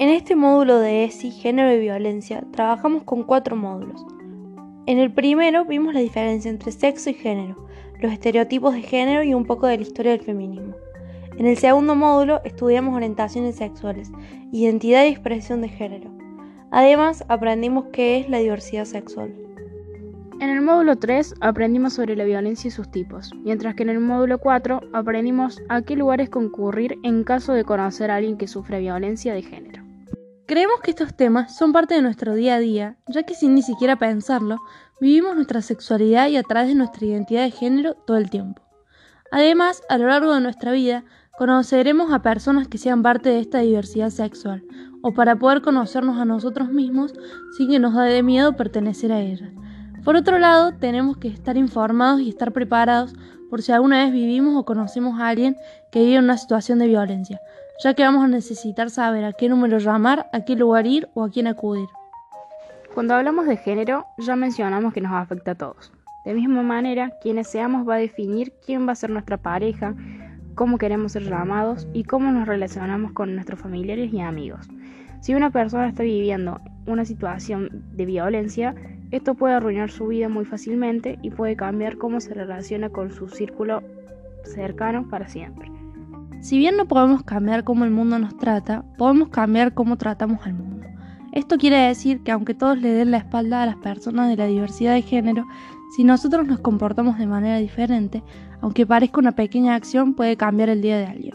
En este módulo de ESI, Género y Violencia, trabajamos con cuatro módulos. En el primero vimos la diferencia entre sexo y género, los estereotipos de género y un poco de la historia del feminismo. En el segundo módulo estudiamos orientaciones sexuales, identidad y expresión de género. Además, aprendimos qué es la diversidad sexual. En el módulo 3 aprendimos sobre la violencia y sus tipos, mientras que en el módulo 4 aprendimos a qué lugares concurrir en caso de conocer a alguien que sufre violencia de género. Creemos que estos temas son parte de nuestro día a día, ya que sin ni siquiera pensarlo, vivimos nuestra sexualidad y a través de nuestra identidad de género todo el tiempo. Además, a lo largo de nuestra vida, conoceremos a personas que sean parte de esta diversidad sexual, o para poder conocernos a nosotros mismos sin que nos dé miedo pertenecer a ella. Por otro lado, tenemos que estar informados y estar preparados por si alguna vez vivimos o conocemos a alguien que vive en una situación de violencia, ya que vamos a necesitar saber a qué número llamar, a qué lugar ir o a quién acudir. Cuando hablamos de género, ya mencionamos que nos afecta a todos. De misma manera, quienes seamos va a definir quién va a ser nuestra pareja, cómo queremos ser llamados y cómo nos relacionamos con nuestros familiares y amigos. Si una persona está viviendo una situación de violencia, esto puede arruinar su vida muy fácilmente y puede cambiar cómo se relaciona con su círculo cercano para siempre. Si bien no podemos cambiar cómo el mundo nos trata, podemos cambiar cómo tratamos al mundo. Esto quiere decir que aunque todos le den la espalda a las personas de la diversidad de género, si nosotros nos comportamos de manera diferente, aunque parezca una pequeña acción, puede cambiar el día de alguien.